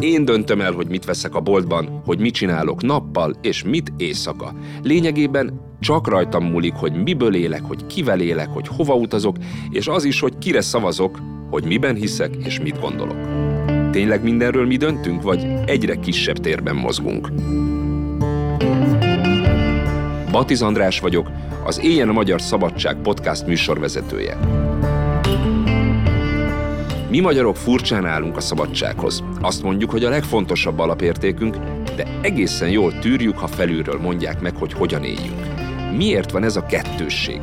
Én döntöm el, hogy mit veszek a boltban, hogy mit csinálok nappal, és mit éjszaka. Lényegében csak rajtam múlik, hogy miből élek, hogy kivel élek, hogy hova utazok, és az is, hogy kire szavazok, hogy miben hiszek és mit gondolok. Tényleg mindenről mi döntünk, vagy egyre kisebb térben mozgunk? Batiz András vagyok, az Éjjel a Magyar Szabadság podcast műsorvezetője. Mi magyarok furcsán állunk a szabadsághoz. Azt mondjuk, hogy a legfontosabb alapértékünk, de egészen jól tűrjük, ha felülről mondják meg, hogy hogyan éljünk. Miért van ez a kettősség?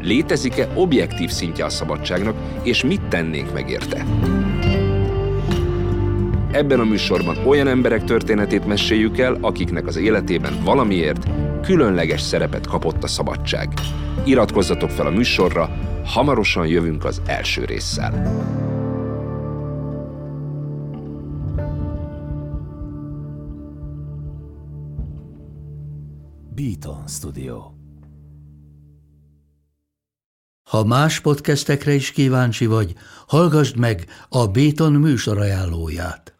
Létezik-e objektív szintje a szabadságnak, és mit tennénk meg érte? Ebben a műsorban olyan emberek történetét meséljük el, akiknek az életében valamiért különleges szerepet kapott a szabadság. Iratkozzatok fel a műsorra, hamarosan jövünk az első résszel. Beaton Studio. Ha más podcastekre is kíváncsi vagy, hallgassd meg a Béton műsor ajánlóját.